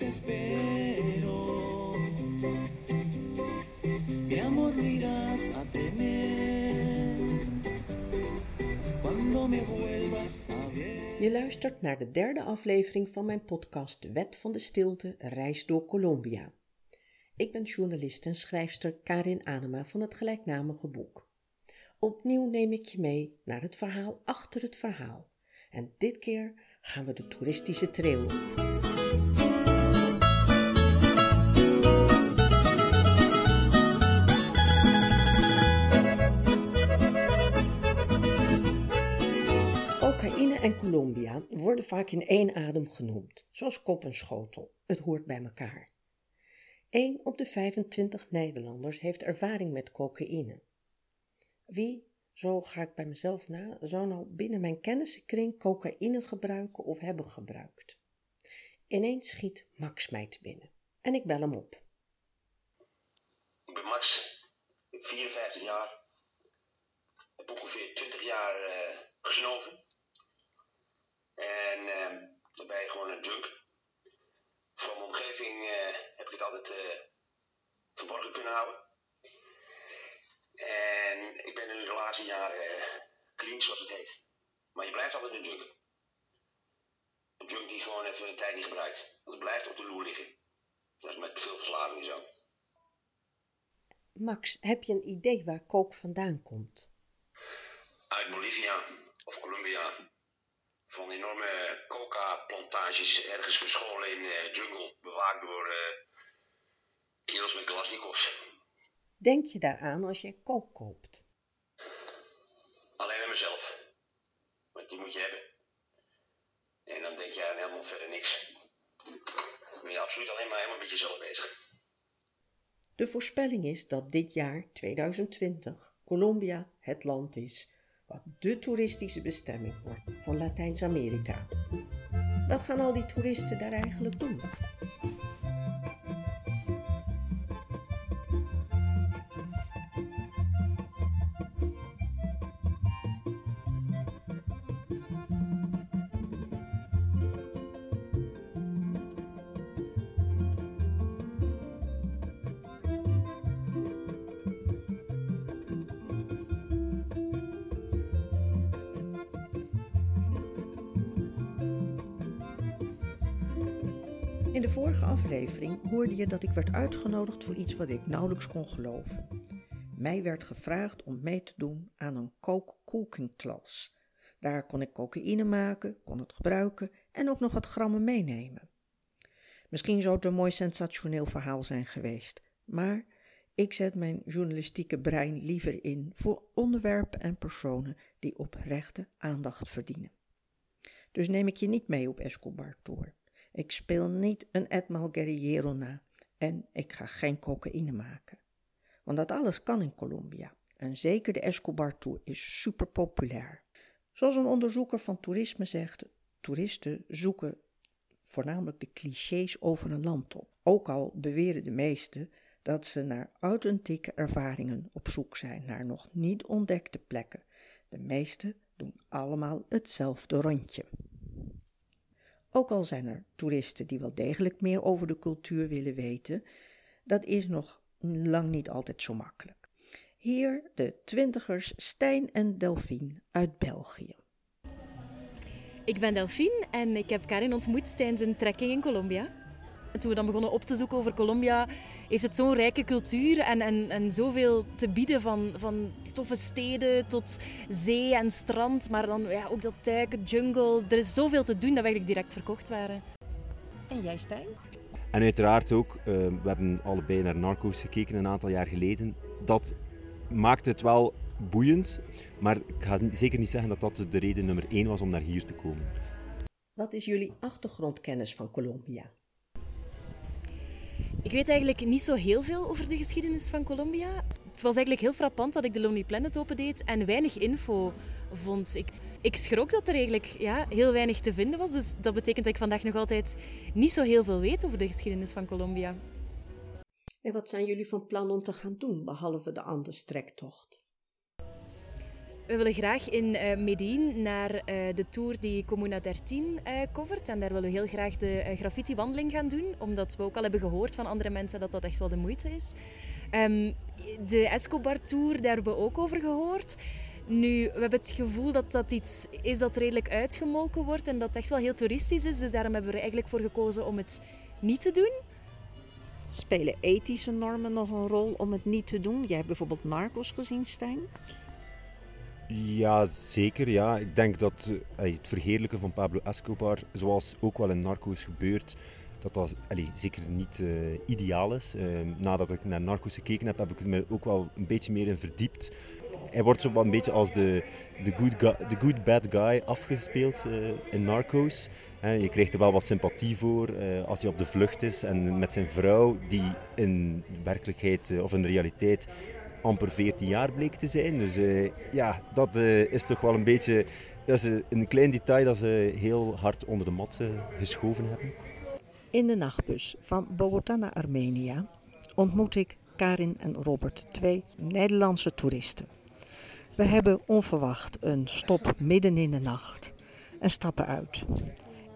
espero. Mi amor a tener cuando me vuelvas a ver. Je luistert naar de derde aflevering van mijn podcast Wet van de Stilte, Reis door Colombia. Ik ben journalist en schrijfster Karin Anema van het gelijknamige boek. Opnieuw neem ik je mee naar het verhaal achter het verhaal. En dit keer gaan we de toeristische trail op. Cocaïne en Colombia worden vaak in één adem genoemd, zoals kop en schotel. Het hoort bij elkaar. 1 op de 25 Nederlanders heeft ervaring met cocaïne. Wie, zo ga ik bij mezelf na, zou nou binnen mijn kennissenkring cocaïne gebruiken of hebben gebruikt? Ineens schiet Max mij te binnen en ik bel hem op. Ik ben Max, ik ben 54 jaar. Heb ongeveer 20 jaar eh, gesnoven. En uh, dan ben je gewoon een junk. Voor mijn omgeving uh, heb ik het altijd uh, verborgen kunnen houden. En ik ben nu de laatste jaren clean, zoals het heet. Maar je blijft altijd een junk. Een junk die gewoon even een tijd niet gebruikt. Het blijft op de loer liggen. Dat is met veel verslaving zo. Max, heb je een idee waar kook vandaan komt? Uit Bolivia of Colombia. Van enorme coca-plantages ergens verscholen in de jungle. Bewaakt door uh, kerels met Glasnikovs. Denk je daaraan als je kook koopt? Alleen aan mezelf. Want die moet je hebben. En dan denk je aan helemaal verder niks. Dan ben je absoluut alleen maar helemaal met jezelf bezig. De voorspelling is dat dit jaar, 2020, Colombia het land is wat de toeristische bestemming wordt van Latijns-Amerika. Wat gaan al die toeristen daar eigenlijk doen? Hoorde je dat ik werd uitgenodigd voor iets wat ik nauwelijks kon geloven. Mij werd gevraagd om mee te doen aan een coke cooking class. Daar kon ik cocaïne maken, kon het gebruiken en ook nog wat grammen meenemen. Misschien zou het een mooi sensationeel verhaal zijn geweest, maar ik zet mijn journalistieke brein liever in voor onderwerpen en personen die oprechte aandacht verdienen. Dus neem ik je niet mee op Escobar Tour. Ik speel niet een Edmal Guerriero na en ik ga geen cocaïne maken. Want dat alles kan in Colombia en zeker de Escobar Tour is super populair. Zoals een onderzoeker van toerisme zegt, toeristen zoeken voornamelijk de clichés over een land op. Ook al beweren de meesten dat ze naar authentieke ervaringen op zoek zijn, naar nog niet ontdekte plekken. De meesten doen allemaal hetzelfde rondje. Ook al zijn er toeristen die wel degelijk meer over de cultuur willen weten, dat is nog lang niet altijd zo makkelijk. Hier de twintigers Stijn en Delphine uit België. Ik ben Delphine en ik heb Karin ontmoet tijdens een trekking in Colombia. En toen we dan begonnen op te zoeken over Colombia, heeft het zo'n rijke cultuur en, en, en zoveel te bieden van, van toffe steden tot zee en strand. Maar dan ja, ook dat duiken, jungle. Er is zoveel te doen dat we eigenlijk direct verkocht waren. En jij Stijn? En uiteraard ook, uh, we hebben allebei naar Narcos gekeken een aantal jaar geleden. Dat maakt het wel boeiend, maar ik ga zeker niet zeggen dat dat de reden nummer één was om naar hier te komen. Wat is jullie achtergrondkennis van Colombia? Ik weet eigenlijk niet zo heel veel over de geschiedenis van Colombia. Het was eigenlijk heel frappant dat ik de Lonely Planet opendeed en weinig info vond. Ik, ik schrok dat er eigenlijk ja, heel weinig te vinden was. Dus dat betekent dat ik vandaag nog altijd niet zo heel veel weet over de geschiedenis van Colombia. En wat zijn jullie van plan om te gaan doen, behalve de Andes-trektocht? We willen graag in uh, Medellin naar uh, de tour die Comuna 13 uh, covert. En daar willen we heel graag de graffiti-wandeling gaan doen. Omdat we ook al hebben gehoord van andere mensen dat dat echt wel de moeite is. Um, de Escobar-tour, daar hebben we ook over gehoord. Nu, we hebben het gevoel dat dat iets is dat redelijk uitgemolken wordt en dat echt wel heel toeristisch is. Dus daarom hebben we er eigenlijk voor gekozen om het niet te doen. Spelen ethische normen nog een rol om het niet te doen? Jij hebt bijvoorbeeld Narcos gezien, Stijn? Ja, zeker. Ja. Ik denk dat uh, het verheerlijken van Pablo Escobar, zoals ook wel in Narcos gebeurt, dat dat allee, zeker niet uh, ideaal is. Uh, nadat ik naar Narcos gekeken heb, heb ik me ook wel een beetje meer in verdiept. Hij wordt zo wel een beetje als de, de, good, guy, good bad guy afgespeeld uh, in Narcos. je krijgt er wel wat sympathie voor als hij op de vlucht is en met zijn vrouw, die in werkelijkheid of in de realiteit amper 14 jaar bleek te zijn. Dus uh, ja, dat uh, is toch wel een beetje dat is een klein detail dat ze heel hard onder de mat uh, geschoven hebben. In de nachtbus van Bogota naar Armenia ontmoet ik Karin en Robert, twee Nederlandse toeristen. We hebben onverwacht een stop midden in de nacht en stappen uit.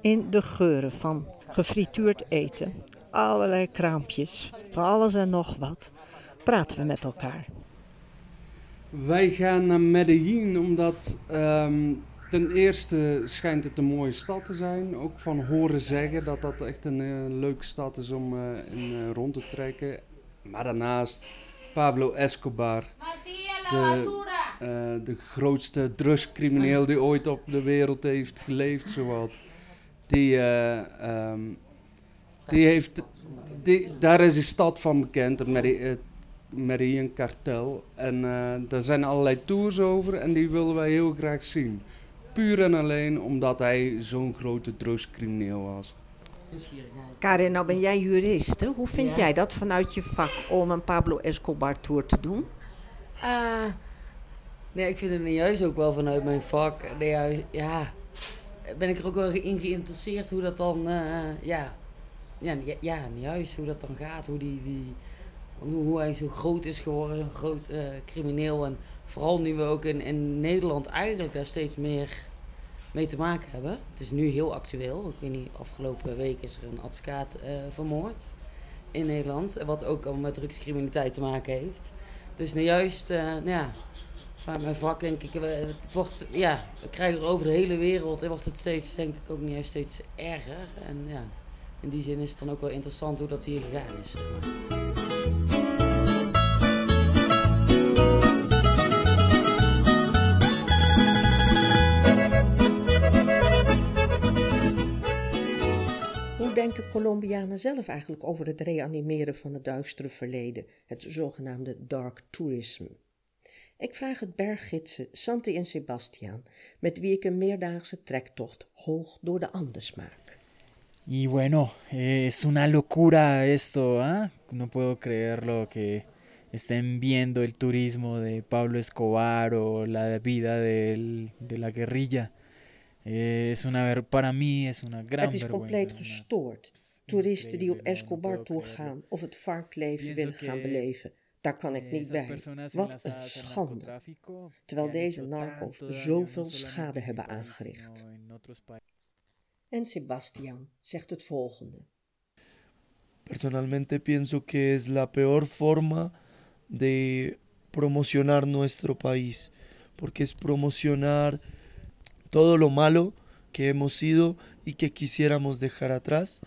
In de geuren van gefrituurd eten, allerlei kraampjes, van alles en nog wat, praten we met elkaar. Wij gaan naar Medellin omdat um, ten eerste schijnt het een mooie stad te zijn. Ook van horen zeggen dat dat echt een uh, leuke stad is om uh, in uh, rond te trekken. Maar daarnaast Pablo Escobar, de, de grootste drugscrimineel die ooit op de wereld heeft geleefd, zowat. Die, um, die heeft, die, daar is de stad van bekend, het Medellin kartel. En daar zijn allerlei tours over en die willen wij heel graag zien. Puur en alleen omdat hij zo'n grote drugscrimineel was. Karin, nou ben jij jurist. Hè? Hoe vind jij dat vanuit je vak om een Pablo Escobar tour te doen? Uh, nee, ik vind het juist ook wel vanuit mijn vak. Nee, ja, ben ik er ook wel in geïnteresseerd hoe dat dan, uh, ja, ja, ja, juist hoe dat dan gaat. Hoe, die, die, hoe, hoe hij zo groot is geworden, een groot uh, crimineel. En vooral nu we ook in, in Nederland eigenlijk daar steeds meer mee te maken hebben. Het is nu heel actueel. Ik weet niet, afgelopen week is er een advocaat uh, vermoord in Nederland. Wat ook al met drugscriminaliteit te maken heeft. Dus nou juist, uh, nou ja, van mijn vak denk ik, het wordt, ja, we krijgen er over de hele wereld en wordt het steeds, denk ik, ook niet steeds erger. En ja, in die zin is het dan ook wel interessant hoe dat hier gegaan is. Zeg maar. Colombianen zelf eigenlijk over het reanimeren van het duistere verleden, het zogenaamde dark tourism? Ik vraag het berggidsen Santi en Sebastian, met wie ik een meerdaagse trektocht hoog door de Andes maak. Y bueno, es una locura esto, ¿eh? No puedo creerlo que estén viendo el turismo de Pablo Escobar o la vida de, de la guerrilla. Is una, para mí es una gran Het is compleet gestoord. Toeristen die op Escobar-tour gaan of het varkleven willen gaan beleven. Daar kan ik niet bij. Wat een schande. Terwijl deze narco's zoveel schade hebben aangericht. En Sebastian zegt het volgende. Personalmente pienso que es la peor forma de promocionar nuestro país, porque es promocionar todo lo malo que hemos sido y que quisiéramos dejar atrás.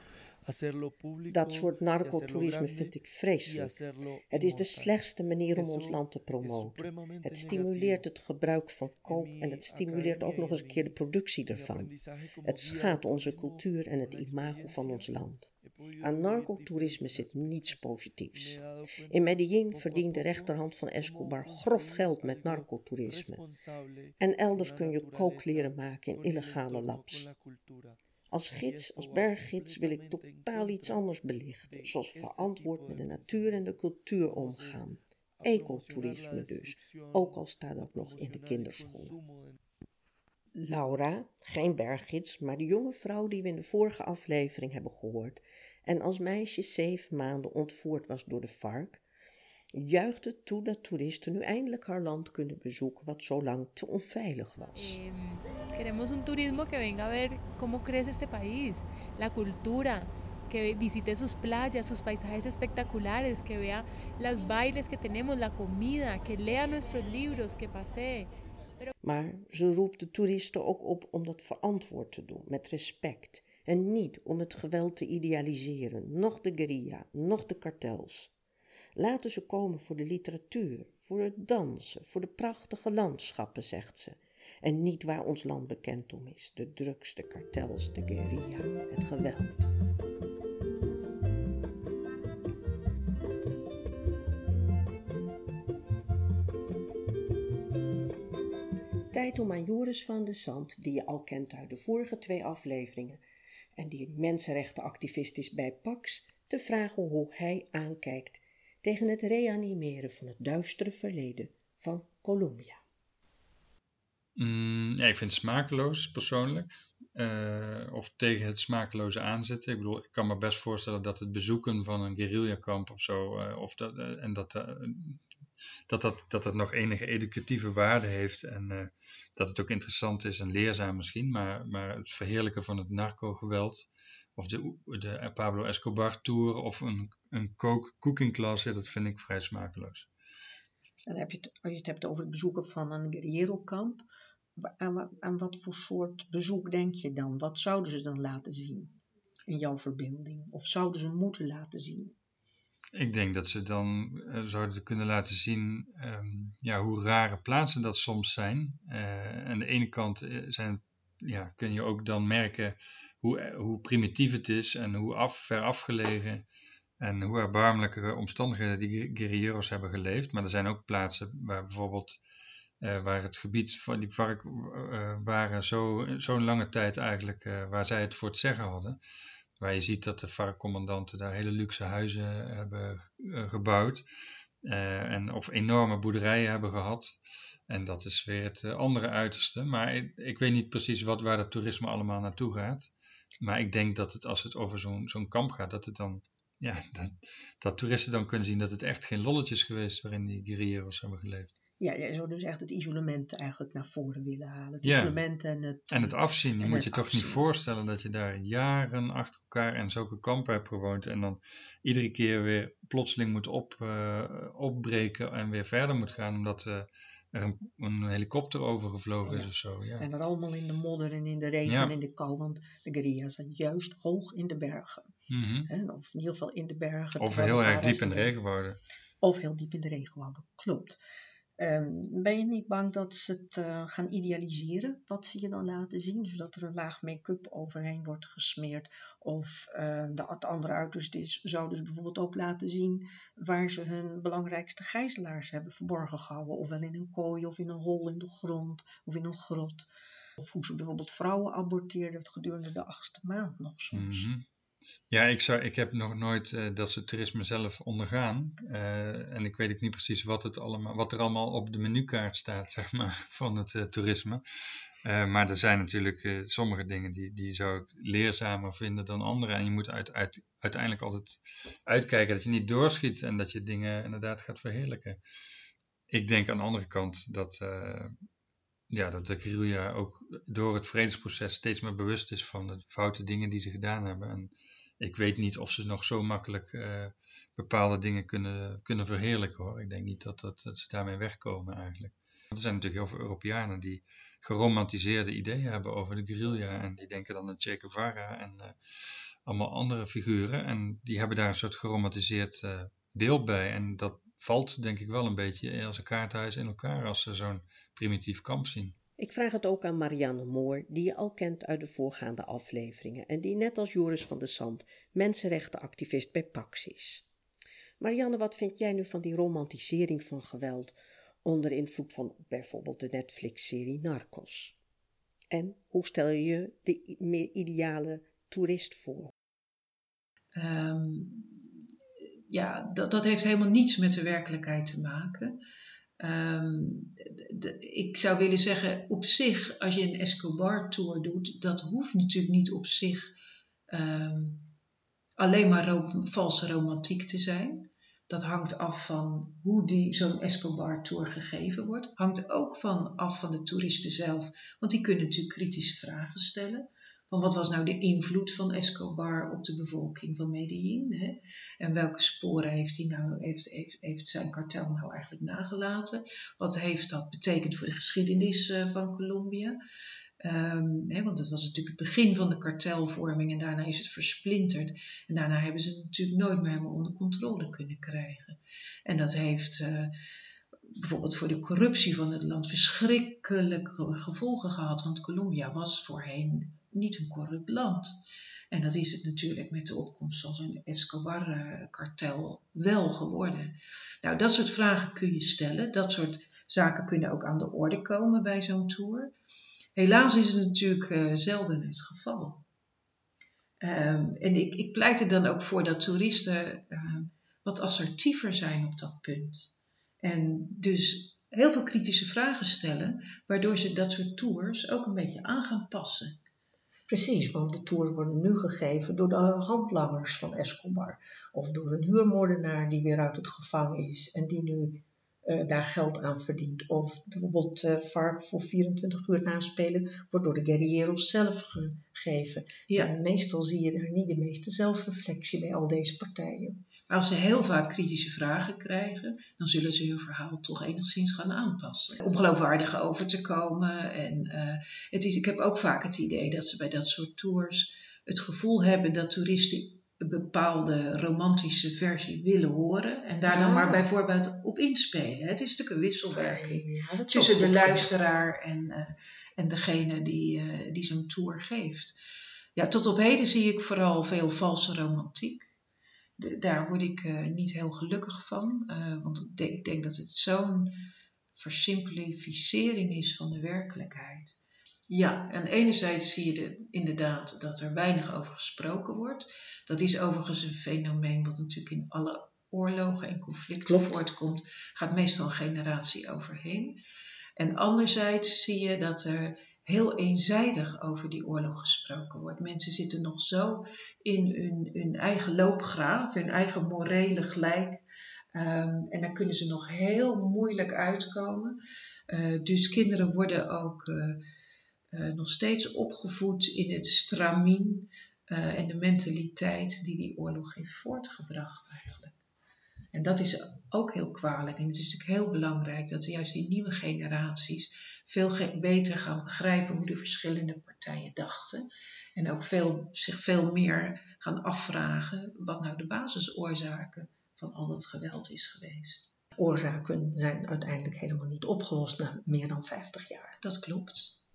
Dat soort narcotoerisme vind ik vreselijk. Het is de slechtste manier om ons land te promoten. Het stimuleert het gebruik van kook en het stimuleert ook nog eens een keer de productie ervan. Het schaadt onze cultuur en het imago van ons land. Aan narcotoerisme zit niets positiefs. In Medellin verdient de rechterhand van Escobar grof geld met narcotoerisme. En elders kun je kook leren maken in illegale labs. Als gids, als berggids wil ik totaal iets anders belichten, zoals verantwoord met de natuur en de cultuur omgaan. Ecotourisme dus, ook al staat dat nog in de kinderschool. Laura, geen berggids, maar de jonge vrouw die we in de vorige aflevering hebben gehoord en als meisje zeven maanden ontvoerd was door de vark, juichte toe dat toeristen nu eindelijk haar land kunnen bezoeken wat zo lang te onveilig was. Queremos un turismo que venga a ver cómo crece este país, la cultura, que visite sus playas, sus paisajes espectaculares, que vea las bailes que tenemos, la comida, que lea nuestros libros, que pasee. Maar ze roept de toeristen ook op om dat verantwoord te doen, met respect. En niet om het geweld te idealiseren, noch de guerrilla, noch de kartels. Laten ze komen voor de literatuur, voor het dansen, voor de prachtige landschappen, zegt ze. En niet waar ons land bekend om is, de drugs, de kartels, de guerrilla, het geweld. Joris van de Zand, die je al kent uit de vorige twee afleveringen, en die mensenrechtenactivist is bij Pax, te vragen hoe hij aankijkt tegen het reanimeren van het duistere verleden van Colombia. Mm, ik vind het smakeloos persoonlijk. Uh, of tegen het smakeloze aanzetten. Ik bedoel, ik kan me best voorstellen dat het bezoeken van een guerrillakamp of zo, uh, of dat, uh, en dat, dat, dat, dat het nog enige educatieve waarde heeft en dat het ook interessant is en leerzaam misschien, maar, maar het verheerlijken van het narco-geweld of de, de Pablo Escobar Tour of een, een cooking class, dat vind ik vrij smakeloos. Dan heb je als je het hebt over het bezoeken van een guerrero-kamp, aan, aan wat voor soort bezoek denk je dan? Wat zouden ze dan laten zien in jouw verbeelding? Of zouden ze moeten laten zien? Ik denk dat ze dan uh, zouden kunnen laten zien um, ja, hoe rare plaatsen dat soms zijn. Uh, aan de ene kant eh, zijn, ja, kun je ook dan merken hoe, hoe primitief het is en hoe af, ver afgelegen en hoe erbarmelijke omstandigheden die guerrilleros hebben geleefd. Maar er zijn ook plaatsen waar bijvoorbeeld waar het gebied van die vark waren zo'n zo lange tijd eigenlijk waar zij het voor het zeggen hadden. Waar je ziet dat de varkcommandanten daar hele luxe huizen hebben gebouwd. en, of enorme boerderijen hebben gehad. En dat is weer het andere uiterste. Maar ik, ik, weet niet precies wat, waar dat toerisme allemaal naartoe gaat. Maar ik denk dat het als het over zo'n zo'n kamp gaat, dat het dan ja, dat, dat, toeristen dan kunnen zien dat het echt geen lolletjes geweest waarin die guerrilleros hebben geleefd. Ja, jij zou dus echt het isolement eigenlijk naar voren willen halen. Het ja. isolement en het... En het afzien. Je moet je toch niet voorstellen dat je daar jaren achter elkaar en zulke kampen hebt gewoond. En dan iedere keer weer plotseling moet op, uh, opbreken en weer verder moet gaan. Omdat uh, er een, een, helikopter overgevlogen ja. is of zo. Ja. En dat allemaal in de modder en in de regen ja. en in de kou. Want de guerrilla zat juist hoog in de bergen. Mm -hmm. en, of in ieder geval in de bergen. Of heel erg diep in de regenwouden. Of heel diep in de regenwouden, klopt. Um, ben je niet bang dat ze het uh, gaan idealiseren, wat ze je dan laten zien, zodat er een laag make-up overheen wordt gesmeerd? Of uh, de, het andere uiterste is, zouden ze bijvoorbeeld ook laten zien waar ze hun belangrijkste gijzelaars hebben verborgen gehouden, ofwel in een kooi of in een hol in de grond of in een grot. Of hoe ze bijvoorbeeld vrouwen aborteerden gedurende de achtste maand nog soms. -hmm. Ja, ik, zou, ik heb nog nooit uh, dat soort toerisme zelf ondergaan. Uh, en ik weet ook niet precies wat, het allemaal, wat er allemaal op de menukaart staat, zeg maar, van het uh, toerisme. maar er zijn natuurlijk sommige dingen die, die zou ik leerzamer vinden dan andere. En je moet uit, uit, uiteindelijk altijd uitkijken dat je niet doorschiet en dat je dingen inderdaad gaat verheerlijken. Ik denk aan de andere kant dat, ja, dat de guerrilla ook door het vredesproces steeds meer bewust is van de foute dingen die ze gedaan hebben. En ik weet niet of ze nog zo makkelijk uh, bepaalde dingen kunnen, kunnen verheerlijken hoor. Ik denk niet dat, dat, dat ze daarmee wegkomen eigenlijk. Er zijn natuurlijk heel veel Europeanen die geromantiseerde ideeën hebben over de guerrilla. En die denken dan aan Che Guevara en uh, allemaal andere figuren. En die hebben daar een soort geromantiseerd uh, beeld bij. En dat valt denk ik wel een beetje als een kaarthuis in elkaar als ze zo'n primitief kamp zien. Ik vraag het ook aan Marianne Moor, die je al kent uit de voorgaande afleveringen en die net als Joris van de Sand mensenrechtenactivist bij Pax is. Marianne, wat vind jij nu van die romantisering van geweld onder invloed van bijvoorbeeld de Netflix-serie Narcos? En hoe stel je je de meer ideale toerist voor? Um, ja, dat, dat heeft helemaal niets met de werkelijkheid te maken. Um, de, ik zou willen zeggen, op zich, als je een Escobar-tour doet, dat hoeft natuurlijk niet op zich um, alleen maar valse romantiek te zijn. Dat hangt af van hoe die, zo'n Escobar-tour gegeven wordt. Hangt ook van af van de toeristen zelf. Want die kunnen natuurlijk kritische vragen stellen. Van wat was nou de invloed van Escobar op de bevolking van Medellin? Hè? En welke sporen heeft, hij nou, heeft, heeft, zijn kartel nou eigenlijk nagelaten? Wat heeft dat betekend voor de geschiedenis uh, van Colombia? Um, hè, want dat was natuurlijk het begin van de kartelvorming en daarna is het versplinterd. En daarna hebben ze het natuurlijk nooit meer helemaal onder controle kunnen krijgen. En dat heeft uh, bijvoorbeeld voor de corruptie van het land verschrikkelijke gevolgen gehad. Want Colombia was voorheen niet een corrupt land. En dat is het natuurlijk met de opkomst van zo'n Escobar-kartel wel geworden. Nou, dat soort vragen kun je stellen. Dat soort zaken kunnen ook aan de orde komen bij zo'n tour. Helaas is het natuurlijk uh, zelden het geval. Um, en ik, ik, pleit er dan ook voor dat toeristen uh, wat assertiever zijn op dat punt. En dus heel veel kritische vragen stellen, waardoor ze dat soort tours ook een beetje aan gaan passen. Precies, want de tours worden nu gegeven door de handlangers van Escobar. Of door een huurmoordenaar die weer uit het gevangen is en die nu uh, daar geld aan verdient. Of bijvoorbeeld uh, vark voor 24 uur naspelen wordt door de guerrilleros zelf gegeven. Ja. En meestal zie je daar niet de meeste zelfreflectie bij al deze partijen. Als ze heel vaak kritische vragen krijgen, dan zullen ze hun verhaal toch enigszins gaan aanpassen. Om geloofwaardig over te komen. En uh, het is, ik heb ook vaak het idee dat ze bij dat soort tours het gevoel hebben dat toeristen een bepaalde romantische versie willen horen en daar dan maar bijvoorbeeld op inspelen. Het is natuurlijk een wisselwerking ja, tussen de luisteraar en, uh, en degene die, uh, die zo'n tour geeft. Ja, tot op heden zie ik vooral veel valse romantiek. Daar word ik uh, niet heel gelukkig van, want ik denk, ik denk dat het zo'n versimplificering is van de werkelijkheid. Ja, en enerzijds zie je de, inderdaad dat er weinig over gesproken wordt. Dat is overigens een fenomeen wat natuurlijk in alle oorlogen en conflicten Klopt. voortkomt. Gaat meestal een generatie overheen. En anderzijds zie je dat er heel eenzijdig over die oorlog gesproken wordt. Mensen zitten nog zo in hun, hun eigen loopgraaf, hun eigen morele gelijk. Um, en daar kunnen ze nog heel moeilijk uitkomen. Uh, dus kinderen worden ook uh, uh, nog steeds opgevoed in het stramien en de mentaliteit die die oorlog heeft voortgebracht eigenlijk. En dat is ook heel kwalijk. En het is natuurlijk heel belangrijk dat juist die nieuwe generaties veel beter gaan begrijpen hoe de verschillende partijen dachten. En ook veel, zich veel meer gaan afvragen wat nou de basisoorzaken van al dat geweld is geweest. Oorzaken zijn uiteindelijk helemaal niet opgelost na meer dan 50 jaar. Dat klopt.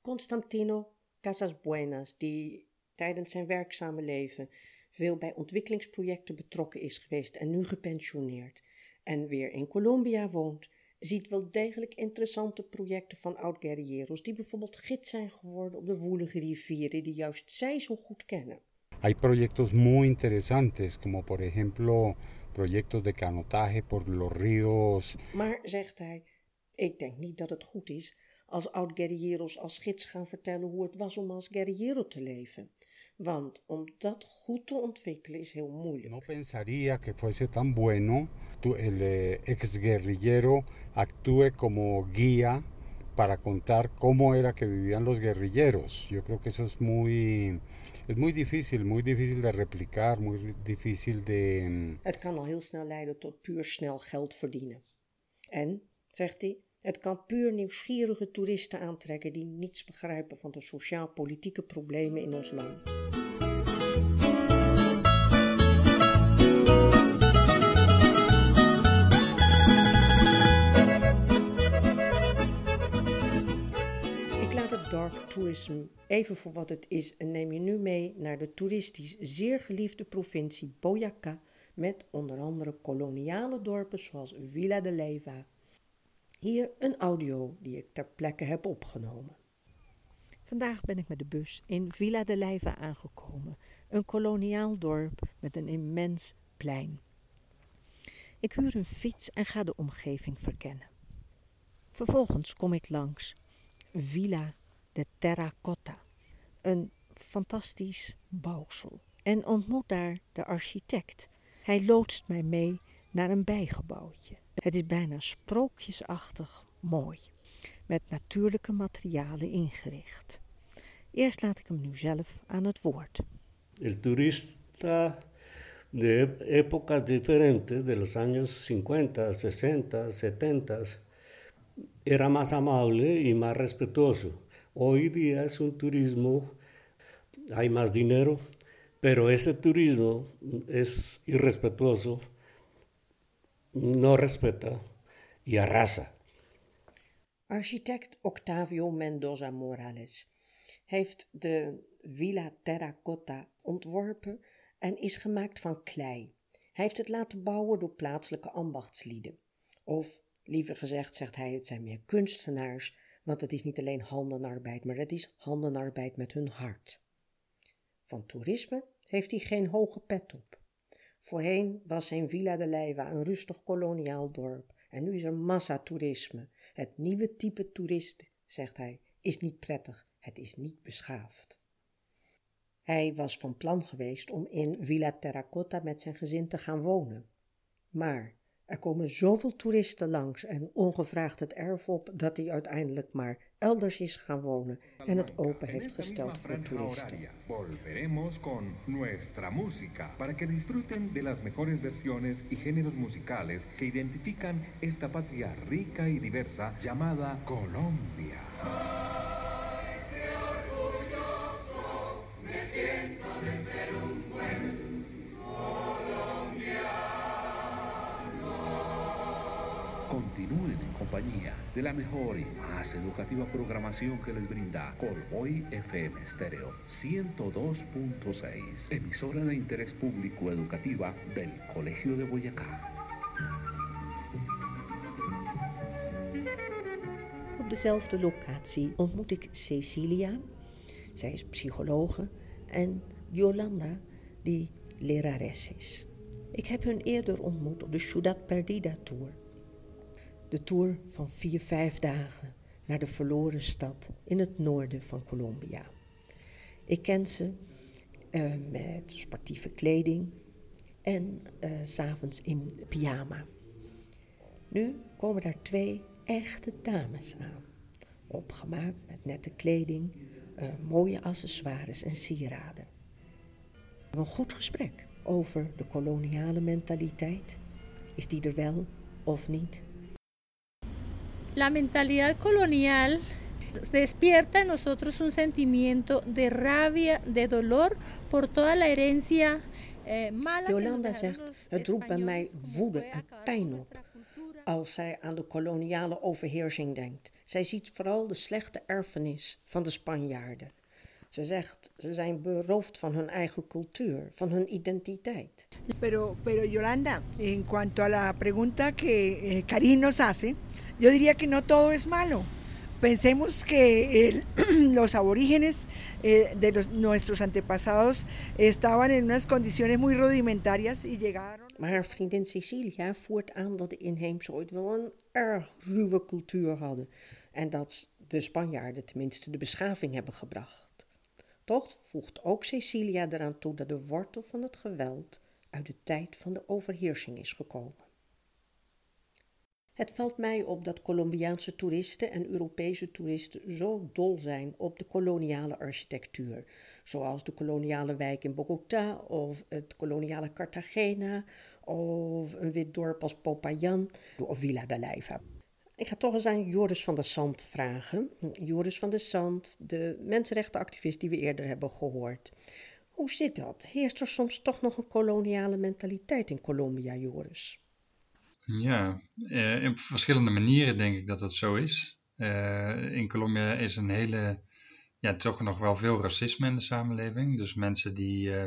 Constantino Casas Buenas, die tijdens zijn werkzame leven veel bij ontwikkelingsprojecten betrokken is geweest en nu gepensioneerd en weer in Colombia woont, ziet wel degelijk interessante projecten van oud-guerrilleros die bijvoorbeeld gids zijn geworden op de woelige rivieren die juist zij zo goed kennen. Hay proyectos muy interesantes, como por ejemplo proyectos de canotaje por los ríos. Maar, zegt hij, ik denk niet dat het goed is als oud-guerrilleros als gids gaan vertellen hoe het was om als guerrillero te leven. Want om dat goed te ontwikkelen is heel moeilijk. No pensaría que fuese tan bueno el eh, ex-guerrillero actúe como guía para contar cómo era que vivían los guerrilleros. Yo creo que eso es muy, es muy difícil, muy difícil de replicar, muy difícil de... Mm, het kan al heel snel leiden tot puur snel geld verdienen. En, zegt hij, het kan puur nieuwsgierige toeristen aantrekken die niets begrijpen van de sociaal-politieke problemen in ons land. Tourism even voor wat het is en neem je nu mee naar de toeristisch zeer geliefde provincie Boyacá met onder andere koloniale dorpen zoals Villa de Leyva, hier een audio die ik ter plekke heb opgenomen. Vandaag ben ik met de bus in Villa de Leyva aangekomen, een koloniaal dorp met een immens plein. Ik huur een fiets en ga de omgeving verkennen. Vervolgens kom ik langs Villa de Terracotta, een fantastisch bouwsel, en ontmoet daar de architect. Hij loodst mij mee naar een bijgebouwtje. Het is bijna sprookjesachtig mooi, met natuurlijke materialen ingericht. Eerst laat ik hem nu zelf aan het woord. El turista de épocas diferentes, de los años 50, 60, 70, era más amable y más respetuoso. Día es un turismo, hay más dinero, pero ese turismo es irrespetuoso, no respeta y arrasa. Architect Octavio Mendoza Morales heeft de Villa Terracotta ontworpen en is gemaakt van klei. Hij heeft het laten bouwen door plaatselijke ambachtslieden. Of liever gezegd, zegt hij, het zijn meer kunstenaars, want het is niet alleen handenarbeid, maar het is handenarbeid met hun hart. Van toerisme heeft hij geen hoge pet op. Voorheen was zijn Villa de Leiva een rustig koloniaal dorp en nu is er massatoerisme. Het nieuwe type toerist, zegt hij, is niet prettig, het is niet beschaafd. Hij was van plan geweest om in Villa Terracotta met zijn gezin te gaan wonen. Maar er komen zoveel toeristen langs en ongevraagd het erf op dat hij uiteindelijk maar elders is gaan wonen en het open heeft gesteld voor toeristen. Volveremos con nuestra música para que disfruten de las mejores versiones y géneros musicales que identifican esta patria rica y diversa llamada Colombia. Continúen en compañía de la mejor y más educativa programación que les brinda Colboy FM Stereo 102.6, emisora de interés público educativa del Colegio de Boyacá. Op dezelfde locatie ontmoet ik Cecilia, zij is psychologe, en Yolanda, die lerares is. Ik heb hun eerder ontmoet op de Ciudad Perdida Tour. De tour van vier, vijf dagen naar de verloren stad in het noorden van Colombia. Ik ken ze uh, met sportieve kleding en uh, s'avonds in pyjama. Nu komen daar twee echte dames aan, opgemaakt met nette kleding, uh, mooie accessoires en sieraden. We hebben een goed gesprek over de koloniale mentaliteit. Is die er wel of niet? La mentalidad colonial despierta en nosotros un sentimiento de rabia, de dolor por toda la herencia eh, mala. Jolanda zegt, het roept bij mij woede en pijn op als zij aan de koloniale overheersing denkt. Zij ziet vooral de slechte erfenis van de Spanjaarden. Ze zegt, ze zijn beroofd van hun eigen cultuur, van hun identiteit. Pero, pero Yolanda, en cuanto a la pregunta que eh, Karin nos hace, yo diría que no todo es malo. Pensemos que el, los aborígenes eh, de los, nuestros antepasados estaban en unas condiciones muy rudimentarias y llegaron. Maar haar vriendin Cecilia voert aan dat de inheemse ooit wel een erg ruwe cultuur hadden. En dat de Spanjaarden tenminste de beschaving hebben gebracht. Toch voegt ook Cecilia eraan toe dat de wortel van het geweld uit de tijd van de overheersing is gekomen. Het valt mij op dat Colombiaanse toeristen en Europese toeristen zo dol zijn op de koloniale architectuur, zoals de koloniale wijk in Bogota of het koloniale Cartagena of een wit dorp als Popayan of Villa de Leiva. Ik ga toch eens aan Joris van der Sand vragen. Joris van der Sand, de mensenrechtenactivist die we eerder hebben gehoord. Hoe zit dat? Heerst er soms toch nog een koloniale mentaliteit in Colombia, Joris? Ja, eh, op verschillende manieren denk ik dat dat zo is. Eh, in Colombia is een hele, ja, toch nog wel veel racisme in de samenleving. Dus mensen die uh,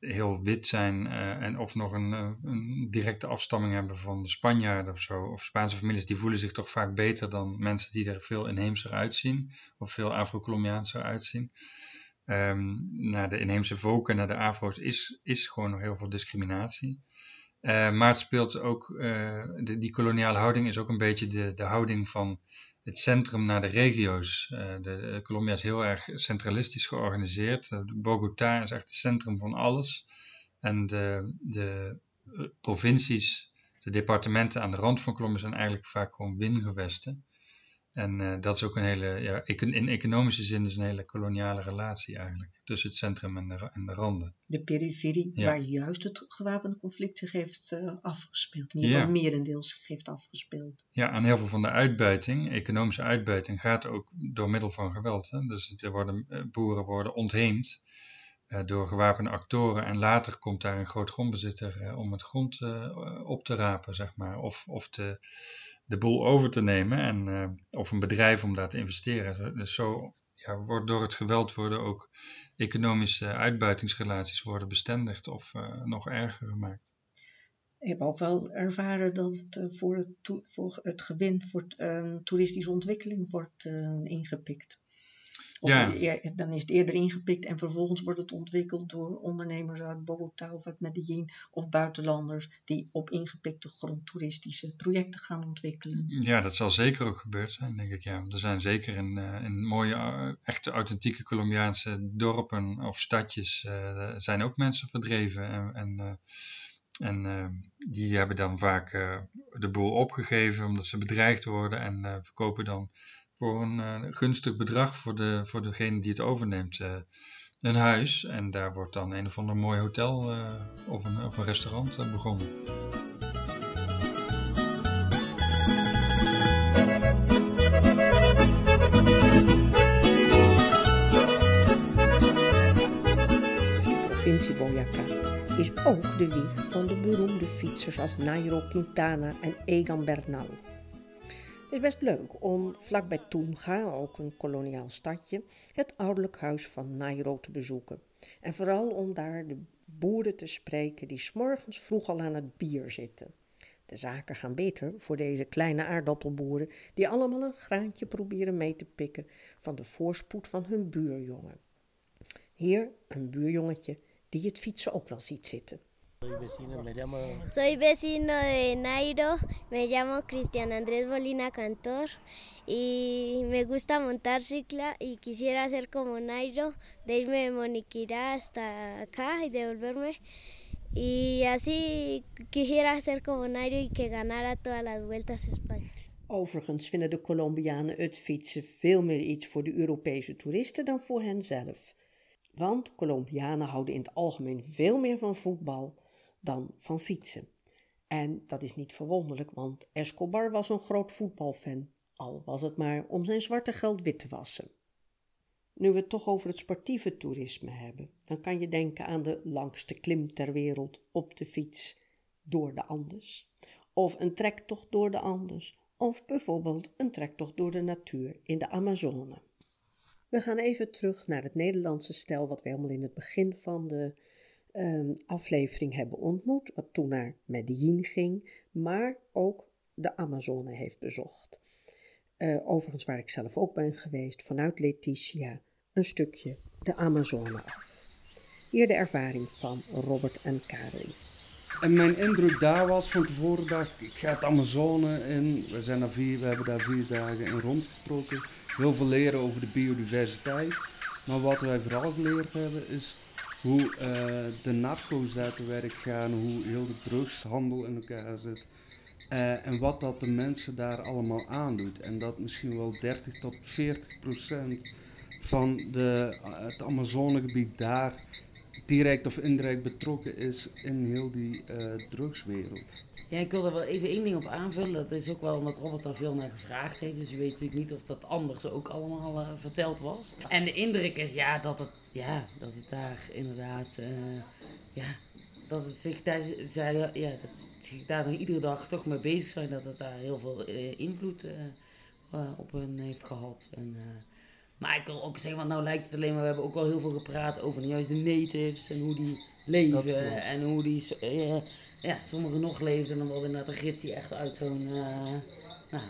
heel wit zijn uh, en of nog een, uh, een, directe afstamming hebben van de Spanjaarden of zo, of Spaanse families, die voelen zich toch vaak beter dan mensen die er veel inheemser uitzien, of veel Afro-Colombiaanser uitzien. Um, naar de inheemse volken, naar de Afro's, is, is gewoon nog heel veel discriminatie. Uh, maar het speelt ook, die koloniale houding is ook een beetje de, de houding van het centrum naar de regio's. Uh, de, Colombia is heel erg centralistisch georganiseerd. Uh, Bogota is echt het centrum van alles. En de, de provincies, de departementen aan de rand van Colombia zijn eigenlijk vaak gewoon wingewesten. En uh, dat is ook een hele, ja, in economische zin is een hele koloniale relatie eigenlijk. Tussen het centrum en de, en de randen. De periferie, ja. waar juist het gewapende conflict zich heeft uh, afgespeeld. In ieder geval ja. merendeels zich heeft afgespeeld. Ja, en heel veel van de uitbuiting, economische uitbuiting, gaat ook door middel van geweld. Hè? Dus er worden, boeren worden ontheemd uh, door gewapende actoren. En later komt daar een groot grondbezitter om het grond op te rapen, zeg maar. Of, of te de boel over te nemen en, uh, of een bedrijf om daar te investeren. Dus zo ja, wordt door het geweld worden ook economische uitbuitingsrelaties worden bestendigd of uh, nog erger gemaakt. Ik heb ook wel ervaren dat het uh, voor, het voor het gewin voor toeristische ontwikkeling wordt ingepikt. Of ja. dan is het eerder ingepikt en vervolgens wordt het ontwikkeld door ondernemers uit Bogota of uit Medellin of buitenlanders die op ingepikte grond toeristische projecten gaan ontwikkelen. Ja, dat zal zeker ook gebeurd zijn, denk ik. Ja. Er zijn zeker in, uh, in mooie, uh, echte authentieke Colombiaanse dorpen of stadjes uh, zijn ook mensen verdreven en, en en die hebben dan vaak de boel opgegeven omdat ze bedreigd worden en verkopen dan voor een uh, gunstig bedrag voor, de, voor degene die het overneemt uh, een huis. En daar wordt dan een of ander mooi hotel uh, of, een, of een restaurant begonnen. De provincie Boyacá is ook de wieg van de beroemde fietsers als Nairo Quintana en Egan Bernal. Het is best leuk om vlakbij Tunja, ook een koloniaal stadje, het ouderlijk huis van Nairo te bezoeken. En vooral om daar de boeren te spreken die s'morgens vroeg al aan het bier zitten. De zaken gaan beter voor deze kleine aardappelboeren die allemaal een graantje proberen mee te pikken van de voorspoed van hun buurjongen. Hier een buurjongetje die het fietsen ook wel ziet zitten. Soy vecino, me llamo... Soy vecino de Nairo, me llamo Cristian Andrés Molina Cantor y me gusta montar cicla y quisiera ser como Nairo, de irme de Moniquirá hasta acá y devolverme. Y así quisiera ser como Nairo y que ganara todas las vueltas a España. Overigens vinden de Colombianen het fietsen veel meer iets voor de Europese toeristen dan voor henzelf. Want Colombianen houden in het algemeen veel meer van voetbal dan van fietsen. En dat is niet verwonderlijk, want Escobar was een groot voetbalfan, al was het maar om zijn zwarte geld wit te wassen. Nu we het toch over het sportieve toerisme hebben, dan kan je denken aan de langste klim ter wereld op de fiets door de Andes, of een trektocht door de Andes, of bijvoorbeeld een trektocht door de natuur in de Amazone. We gaan even terug naar het Nederlandse stel wat we helemaal in het begin van de um, aflevering hebben ontmoet, wat toen naar Medellin ging, maar ook de Amazone heeft bezocht. Uh, overigens waar ik zelf ook ben geweest, vanuit Letitia, een stukje de Amazone af. Hier de ervaring van Robert en Karin. En mijn indruk daar was van tevoren ik, ik ga het Amazone in. We, zijn daar vier, we hebben daar vier dagen in rondgetrokken. Heel veel leren over de biodiversiteit. Maar wat wij vooral geleerd hebben is hoe uh, de narco's daar te werk gaan, hoe heel de drugshandel in elkaar zit. Uh, en wat dat de mensen daar allemaal aandoet. En dat misschien wel 30 tot 40 procent van de, uh, het Amazonegebied daar direct of indirect betrokken is in heel die drugswereld. Ja, ik wil er wel even één ding op aanvullen. Dat is ook wel omdat Robert daar veel naar gevraagd heeft. Dus je weet natuurlijk niet of dat anders ook allemaal uh, verteld was. En de indruk is ja, dat, het, ja, dat het daar inderdaad... Uh, ja, dat het zich daar, ja, dat zich daar nog iedere dag toch mee bezig zijn. Dat het daar heel veel uh, invloed op hen heeft gehad. En, maar ik wil ook zeggen, want nou lijkt het alleen maar... We hebben ook al heel veel gepraat over juist de natives en hoe die leven. En hoe die ja, sommigen nog leefden dan wel inderdaad een gids die echt uit zo'n, uh, nou,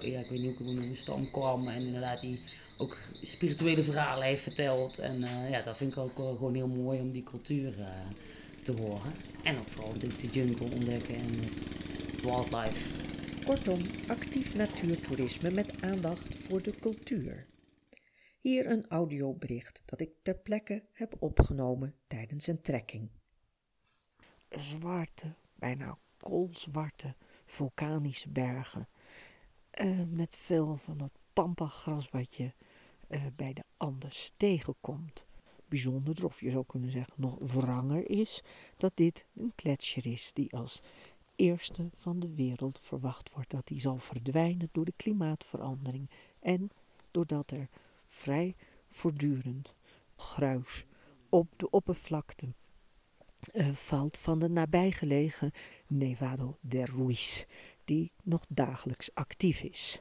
ja, ik weet niet hoe ik het stam kwam. En inderdaad die ook spirituele verhalen heeft verteld. En uh, ja, dat vind ik ook uh, gewoon heel mooi om die cultuur te horen. En ook vooral de jungle ontdekken en het wildlife. Kortom, actief natuurtoerisme met aandacht voor de cultuur. Hier een audiobericht dat ik ter plekke heb opgenomen tijdens een trekking zwarte, bijna koolzwarte vulkanische bergen. Uh, met veel van dat pampagras wat je uh, bij de Andes tegenkomt. Bijzonder, of je zou kunnen zeggen nog wranger is, dat dit een gletsjer is die als eerste van de wereld verwacht wordt dat die zal verdwijnen door de klimaatverandering en doordat er vrij voortdurend gruis op de oppervlakte uh, valt van de nabijgelegen Nevado de Ruiz, die nog dagelijks actief is.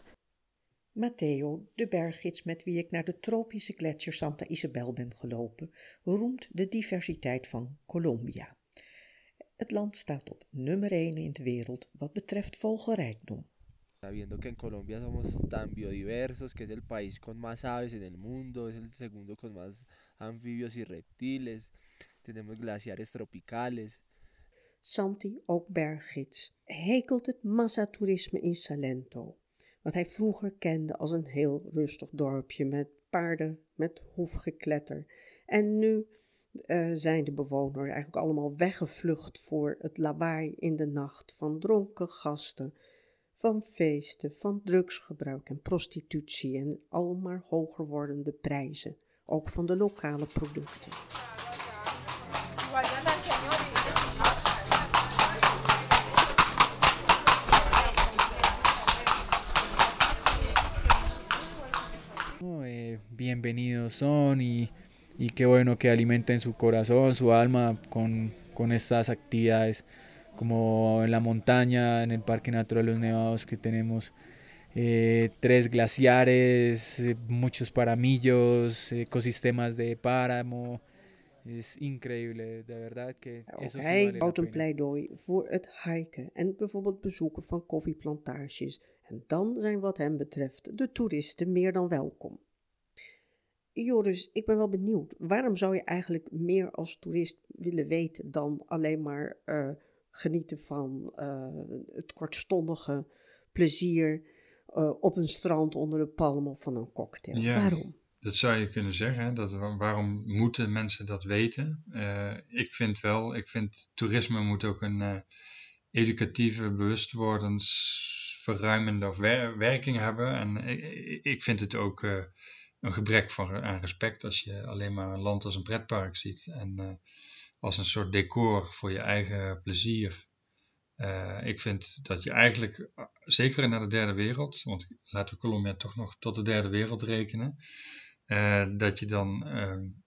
Matteo, de berggids met wie ik naar de tropische gletsjer Santa Isabel ben gelopen, roemt de diversiteit van Colombia. Het land staat op nummer 1 in de wereld wat betreft vogelrijkdom. Sabiendo que en Colombia somos tan biodiversos, que es el país con más aves en el mundo, es el segundo con más anfibios y reptiles, tenemos glaciares tropicales. Santi, ook berggids, hekelt het massatoerisme in Salento, wat hij vroeger kende als een heel rustig dorpje met paarden, met hoefgekletter. En nu uh, zijn de bewoners eigenlijk allemaal weggevlucht voor het lawaai in de nacht van dronken gasten, van feesten, van drugsgebruik en prostitutie en al maar hoger wordende prijzen, ook van de lokale producten. Bienvenidos son y y qué bueno que alimenten su corazón, su alma con, con estas actividades como en la montaña, en el Parque Natural de los Nevados que tenemos eh, tres glaciares, eh, muchos paramillos, ecosistemas de páramo. is increíble, de verdad que eso Hij houdt een pleidooi voor het hiken en bijvoorbeeld bezoeken van koffieplantages. En dan zijn wat hem betreft de toeristen meer dan welkom. Joris, ik ben wel benieuwd. Waarom zou je eigenlijk meer als toerist willen weten dan alleen maar uh, genieten van uh, het kortstondige plezier uh, op een strand onder de palm of van een cocktail? Ja, waarom? Dat zou je kunnen zeggen. Dat, waarom moeten mensen dat weten? ik vind wel, ik vind toerisme moet ook een educatieve, wer werking hebben. En ik, ik vind het ook een gebrek van, aan respect als je alleen maar een land als een pretpark ziet en uh, als een soort decor voor je eigen plezier. Uh, ik vind dat je eigenlijk, zeker naar de derde wereld, want laten we Colombia toch nog tot de derde wereld rekenen, dat je dan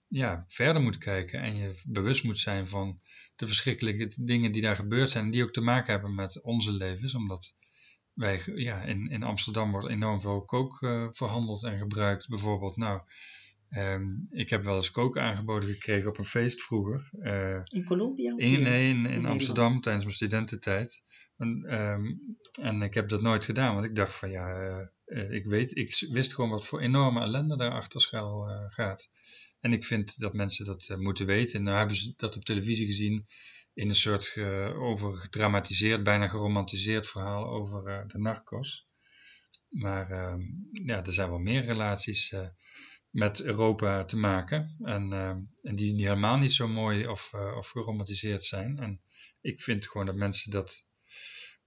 ja, verder moet kijken en je bewust moet zijn van de verschrikkelijke dingen die daar gebeurd zijn die ook te maken hebben met onze levens, omdat wij, ja, in, in Amsterdam wordt enorm veel kook uh, verhandeld en gebruikt. Bijvoorbeeld, nou, um, ik heb wel eens kook aangeboden gekregen op een feest vroeger. Uh, in Colombia? In, nee, in, in Amsterdam tijdens mijn studententijd. En, um, en ik heb dat nooit gedaan, want ik dacht van ja, uh, ik weet, ik wist gewoon wat voor enorme ellende daarachter schuil gaat. En ik vind dat mensen dat moeten weten. En nou hebben ze dat op televisie gezien in een soort uh, bijna geromantiseerd verhaal over uh, de narcos. Maar uh, ja, er zijn wel meer relaties eh, met Europa te maken. En, ehm, en die, helemaal niet zo mooi of, of geromantiseerd zijn. En ik vind gewoon dat mensen dat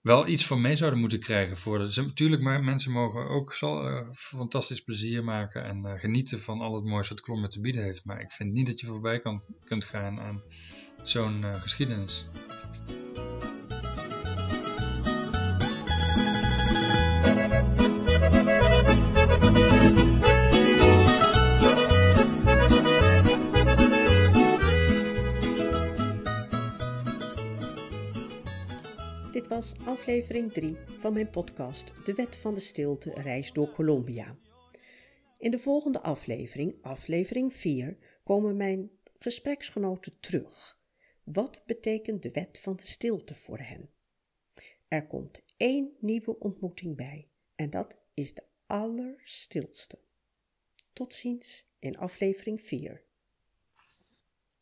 wel iets van mee zouden moeten krijgen. Voor natuurlijk, maar mensen mogen ook uh, fantastisch plezier maken en genieten van al het moois wat Colombia te bieden heeft. Maar ik vind niet dat je voorbij kan, kunt gaan aan zo'n uh, geschiedenis. Dit was aflevering 3 van mijn podcast De Wet van de Stilte reis door Colombia. In de volgende aflevering, aflevering 4, komen mijn gespreksgenoten terug. Wat betekent de wet van de stilte voor hen? Er komt één nieuwe ontmoeting bij en dat is de allerstilste. Tot ziens in aflevering 4.